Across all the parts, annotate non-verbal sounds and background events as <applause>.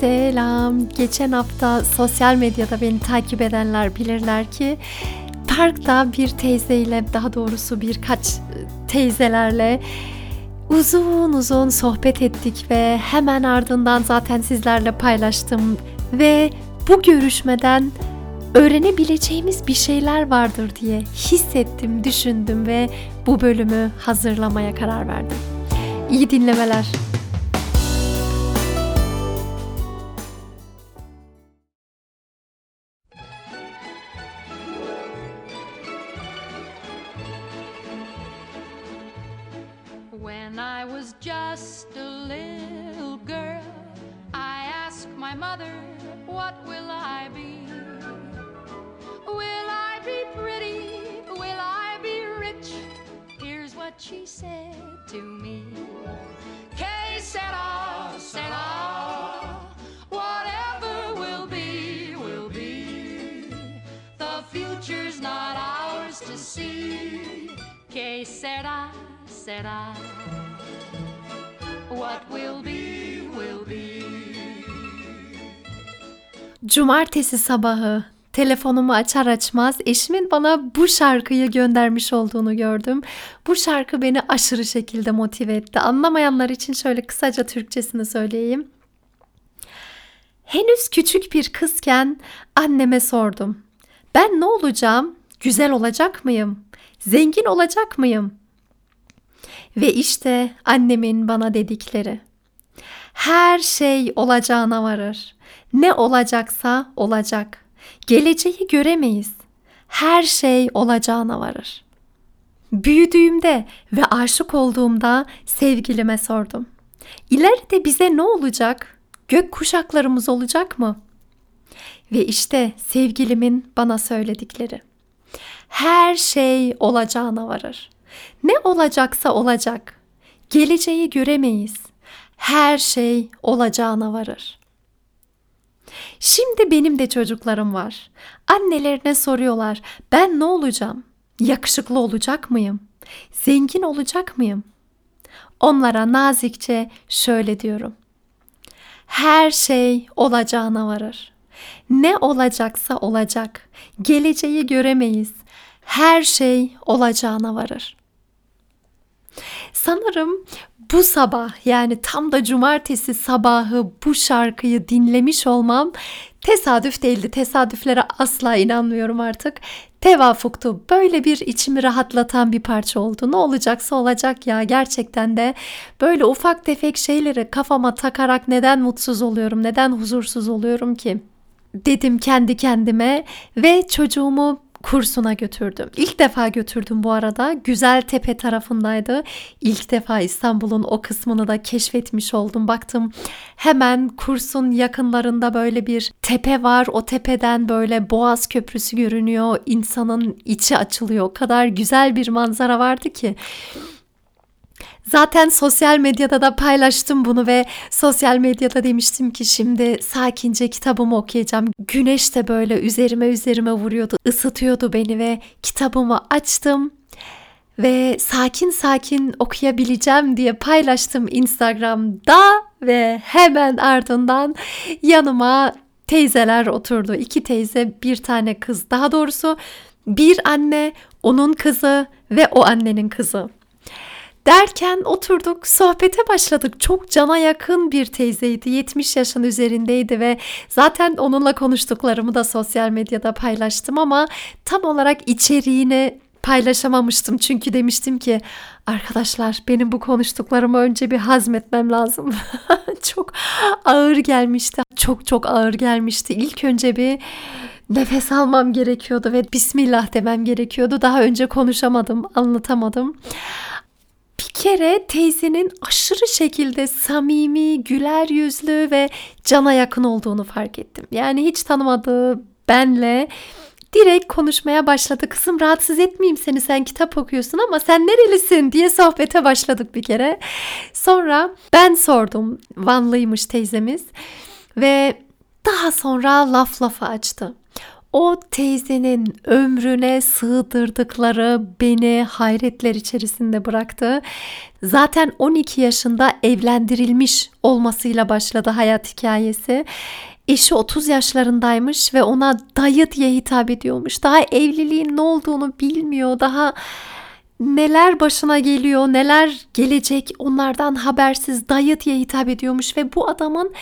Selam. Geçen hafta sosyal medyada beni takip edenler bilirler ki parkta bir teyzeyle daha doğrusu birkaç teyzelerle uzun uzun sohbet ettik ve hemen ardından zaten sizlerle paylaştım ve bu görüşmeden öğrenebileceğimiz bir şeyler vardır diye hissettim, düşündüm ve bu bölümü hazırlamaya karar verdim. İyi dinlemeler. See. Que sera, sera. What will be, will be. Cumartesi sabahı telefonumu açar açmaz eşimin bana bu şarkıyı göndermiş olduğunu gördüm. Bu şarkı beni aşırı şekilde motive etti. Anlamayanlar için şöyle kısaca Türkçesini söyleyeyim. Henüz küçük bir kızken anneme sordum. Ben ne olacağım? Güzel olacak mıyım? Zengin olacak mıyım? Ve işte annemin bana dedikleri. Her şey olacağına varır. Ne olacaksa olacak. Geleceği göremeyiz. Her şey olacağına varır. Büyüdüğümde ve aşık olduğumda sevgilime sordum. İleride bize ne olacak? Gök kuşaklarımız olacak mı? Ve işte sevgilimin bana söyledikleri. Her şey olacağına varır. Ne olacaksa olacak. Geleceği göremeyiz. Her şey olacağına varır. Şimdi benim de çocuklarım var. Annelerine soruyorlar. Ben ne olacağım? Yakışıklı olacak mıyım? Zengin olacak mıyım? Onlara nazikçe şöyle diyorum. Her şey olacağına varır. Ne olacaksa olacak. Geleceği göremeyiz. Her şey olacağına varır. Sanırım bu sabah yani tam da cumartesi sabahı bu şarkıyı dinlemiş olmam tesadüf değildi. Tesadüflere asla inanmıyorum artık. Tevafuktu. Böyle bir içimi rahatlatan bir parça oldu. Ne olacaksa olacak ya. Gerçekten de böyle ufak tefek şeyleri kafama takarak neden mutsuz oluyorum, neden huzursuz oluyorum ki? Dedim kendi kendime ve çocuğumu kursuna götürdüm. İlk defa götürdüm bu arada. Güzel Tepe tarafındaydı. İlk defa İstanbul'un o kısmını da keşfetmiş oldum. Baktım hemen kursun yakınlarında böyle bir tepe var. O tepeden böyle Boğaz Köprüsü görünüyor. İnsanın içi açılıyor. O kadar güzel bir manzara vardı ki. Zaten sosyal medyada da paylaştım bunu ve sosyal medyada demiştim ki şimdi sakince kitabımı okuyacağım. Güneş de böyle üzerime üzerime vuruyordu, ısıtıyordu beni ve kitabımı açtım ve sakin sakin okuyabileceğim diye paylaştım Instagram'da ve hemen ardından yanıma teyzeler oturdu. İki teyze, bir tane kız. Daha doğrusu bir anne, onun kızı ve o annenin kızı. Derken oturduk sohbete başladık. Çok cana yakın bir teyzeydi. 70 yaşın üzerindeydi ve zaten onunla konuştuklarımı da sosyal medyada paylaştım ama tam olarak içeriğini paylaşamamıştım. Çünkü demiştim ki arkadaşlar benim bu konuştuklarımı önce bir hazmetmem lazım. <laughs> çok ağır gelmişti. Çok çok ağır gelmişti. İlk önce bir nefes almam gerekiyordu ve bismillah demem gerekiyordu. Daha önce konuşamadım, anlatamadım kere teyzenin aşırı şekilde samimi, güler yüzlü ve cana yakın olduğunu fark ettim. Yani hiç tanımadığı benle direkt konuşmaya başladı. Kızım rahatsız etmeyeyim seni sen kitap okuyorsun ama sen nerelisin diye sohbete başladık bir kere. Sonra ben sordum. Vanlıymış teyzemiz ve daha sonra laf lafa açtı. O teyzenin ömrüne sığdırdıkları beni hayretler içerisinde bıraktı. Zaten 12 yaşında evlendirilmiş olmasıyla başladı hayat hikayesi. Eşi 30 yaşlarındaymış ve ona dayı diye hitap ediyormuş. Daha evliliğin ne olduğunu bilmiyor. Daha neler başına geliyor, neler gelecek onlardan habersiz dayı diye hitap ediyormuş ve bu adamın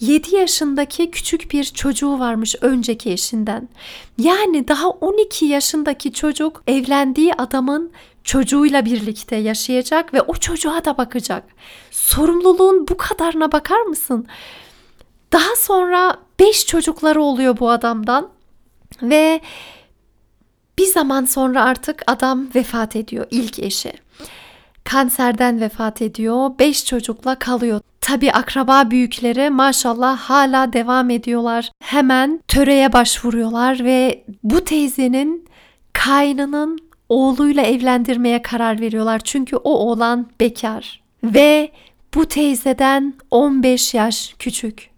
7 yaşındaki küçük bir çocuğu varmış önceki eşinden. Yani daha 12 yaşındaki çocuk evlendiği adamın çocuğuyla birlikte yaşayacak ve o çocuğa da bakacak. Sorumluluğun bu kadarına bakar mısın? Daha sonra 5 çocukları oluyor bu adamdan ve bir zaman sonra artık adam vefat ediyor ilk eşi. Kanserden vefat ediyor. 5 çocukla kalıyor. Tabi akraba büyükleri maşallah hala devam ediyorlar. Hemen töreye başvuruyorlar ve bu teyzenin kaynının oğluyla evlendirmeye karar veriyorlar. Çünkü o oğlan bekar ve bu teyzeden 15 yaş küçük.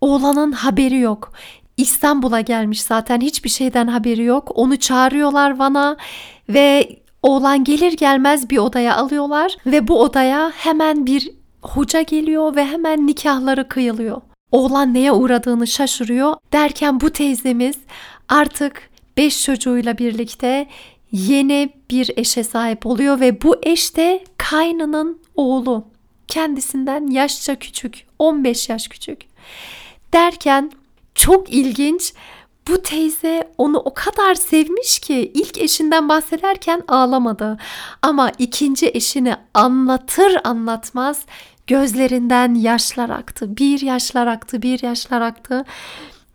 Oğlanın haberi yok. İstanbul'a gelmiş zaten hiçbir şeyden haberi yok. Onu çağırıyorlar Van'a ve oğlan gelir gelmez bir odaya alıyorlar ve bu odaya hemen bir hoca geliyor ve hemen nikahları kıyılıyor. Oğlan neye uğradığını şaşırıyor derken bu teyzemiz artık beş çocuğuyla birlikte yeni bir eşe sahip oluyor ve bu eş de kaynının oğlu. Kendisinden yaşça küçük, 15 yaş küçük. Derken çok ilginç bu teyze onu o kadar sevmiş ki ilk eşinden bahsederken ağlamadı. Ama ikinci eşini anlatır anlatmaz gözlerinden yaşlar aktı. Bir yaşlar aktı, bir yaşlar aktı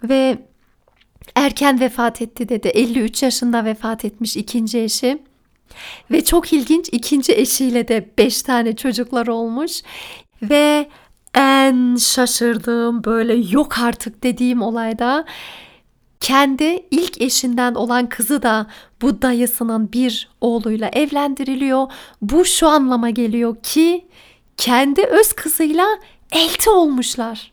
ve erken vefat etti dedi. 53 yaşında vefat etmiş ikinci eşi. Ve çok ilginç ikinci eşiyle de 5 tane çocuklar olmuş. Ve en şaşırdığım böyle yok artık dediğim olayda kendi ilk eşinden olan kızı da bu dayısının bir oğluyla evlendiriliyor. Bu şu anlama geliyor ki kendi öz kızıyla elti olmuşlar.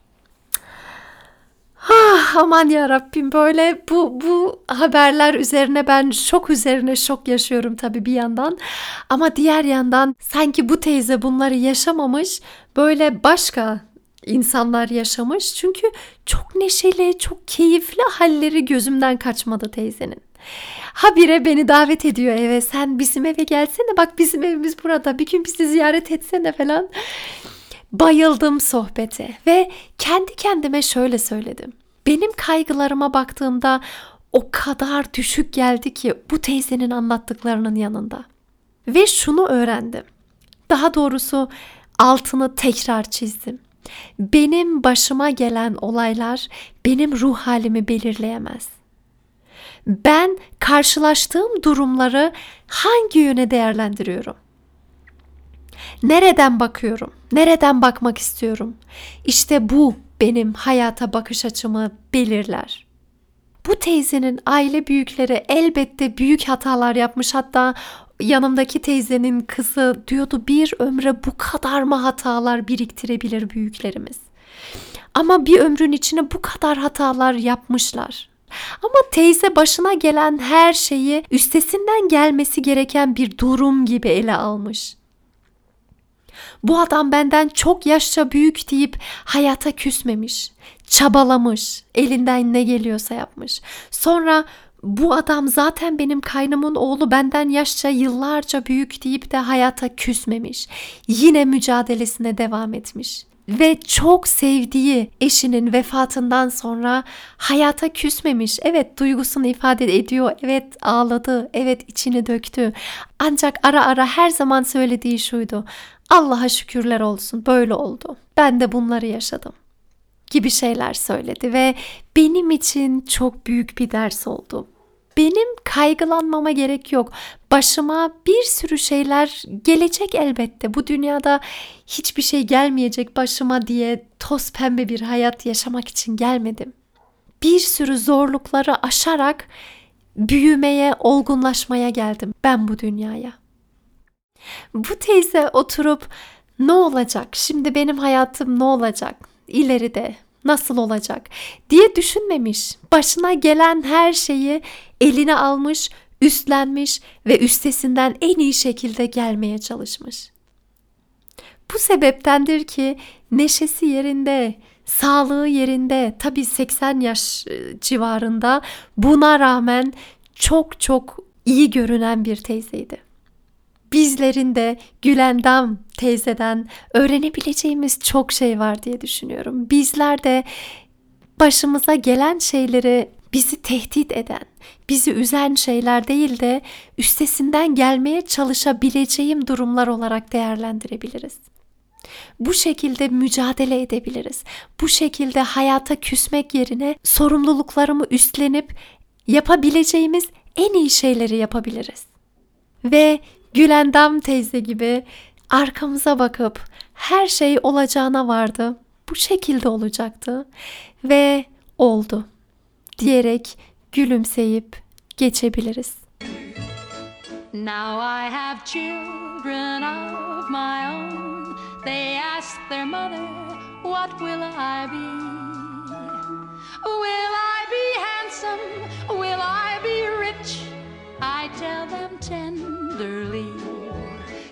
Ah, aman ya Rabbim böyle bu bu haberler üzerine ben şok üzerine şok yaşıyorum tabii bir yandan. Ama diğer yandan sanki bu teyze bunları yaşamamış böyle başka insanlar yaşamış. Çünkü çok neşeli, çok keyifli halleri gözümden kaçmadı teyzenin. Habire beni davet ediyor eve. Sen bizim eve gelsene bak bizim evimiz burada. Bir gün bizi ziyaret etsene falan. Bayıldım sohbete ve kendi kendime şöyle söyledim. Benim kaygılarıma baktığımda o kadar düşük geldi ki bu teyzenin anlattıklarının yanında. Ve şunu öğrendim. Daha doğrusu altını tekrar çizdim. Benim başıma gelen olaylar benim ruh halimi belirleyemez. Ben karşılaştığım durumları hangi yöne değerlendiriyorum? Nereden bakıyorum? Nereden bakmak istiyorum? İşte bu benim hayata bakış açımı belirler. Bu teyzenin aile büyükleri elbette büyük hatalar yapmış. Hatta yanımdaki teyzenin kızı diyordu bir ömre bu kadar mı hatalar biriktirebilir büyüklerimiz? Ama bir ömrün içine bu kadar hatalar yapmışlar. Ama teyze başına gelen her şeyi üstesinden gelmesi gereken bir durum gibi ele almış. Bu adam benden çok yaşça büyük deyip hayata küsmemiş, çabalamış, elinden ne geliyorsa yapmış. Sonra bu adam zaten benim kaynımın oğlu benden yaşça yıllarca büyük deyip de hayata küsmemiş. Yine mücadelesine devam etmiş. Ve çok sevdiği eşinin vefatından sonra hayata küsmemiş. Evet duygusunu ifade ediyor. Evet ağladı. Evet içini döktü. Ancak ara ara her zaman söylediği şuydu. Allah'a şükürler olsun böyle oldu. Ben de bunları yaşadım gibi şeyler söyledi ve benim için çok büyük bir ders oldu. benim kaygılanmama gerek yok. Başıma bir sürü şeyler gelecek elbette. Bu dünyada hiçbir şey gelmeyecek başıma diye toz pembe bir hayat yaşamak için gelmedim. Bir sürü zorlukları aşarak büyümeye, olgunlaşmaya geldim ben bu dünyaya. Bu teyze oturup ne olacak? Şimdi benim hayatım ne olacak? İleride nasıl olacak diye düşünmemiş. Başına gelen her şeyi eline almış, üstlenmiş ve üstesinden en iyi şekilde gelmeye çalışmış. Bu sebeptendir ki neşesi yerinde, sağlığı yerinde, tabii 80 yaş e, civarında buna rağmen çok çok iyi görünen bir teyzeydi bizlerin de Gülendam teyzeden öğrenebileceğimiz çok şey var diye düşünüyorum. Bizler de başımıza gelen şeyleri bizi tehdit eden, bizi üzen şeyler değil de üstesinden gelmeye çalışabileceğim durumlar olarak değerlendirebiliriz. Bu şekilde mücadele edebiliriz. Bu şekilde hayata küsmek yerine sorumluluklarımı üstlenip yapabileceğimiz en iyi şeyleri yapabiliriz. Ve Gülendam teyze gibi arkamıza bakıp her şey olacağına vardı. Bu şekilde olacaktı ve oldu diyerek gülümseyip geçebiliriz. Now I have children of my own. They ask their mother, What will I be? Will I be handsome? Will I be rich? I tell them tenderly.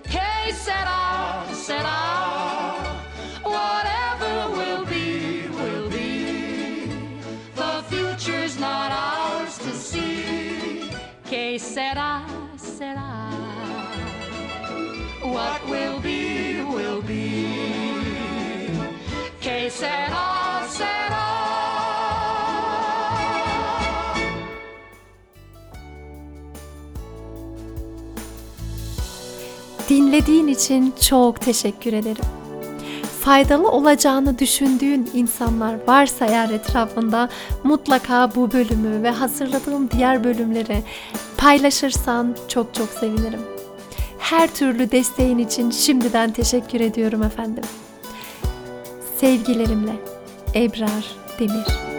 Que sera, sera. Dinlediğin için çok teşekkür ederim. Faydalı olacağını düşündüğün insanlar varsa eğer etrafında mutlaka bu bölümü ve hazırladığım diğer bölümleri paylaşırsan çok çok sevinirim. Her türlü desteğin için şimdiden teşekkür ediyorum efendim. Sevgilerimle Ebrar Demir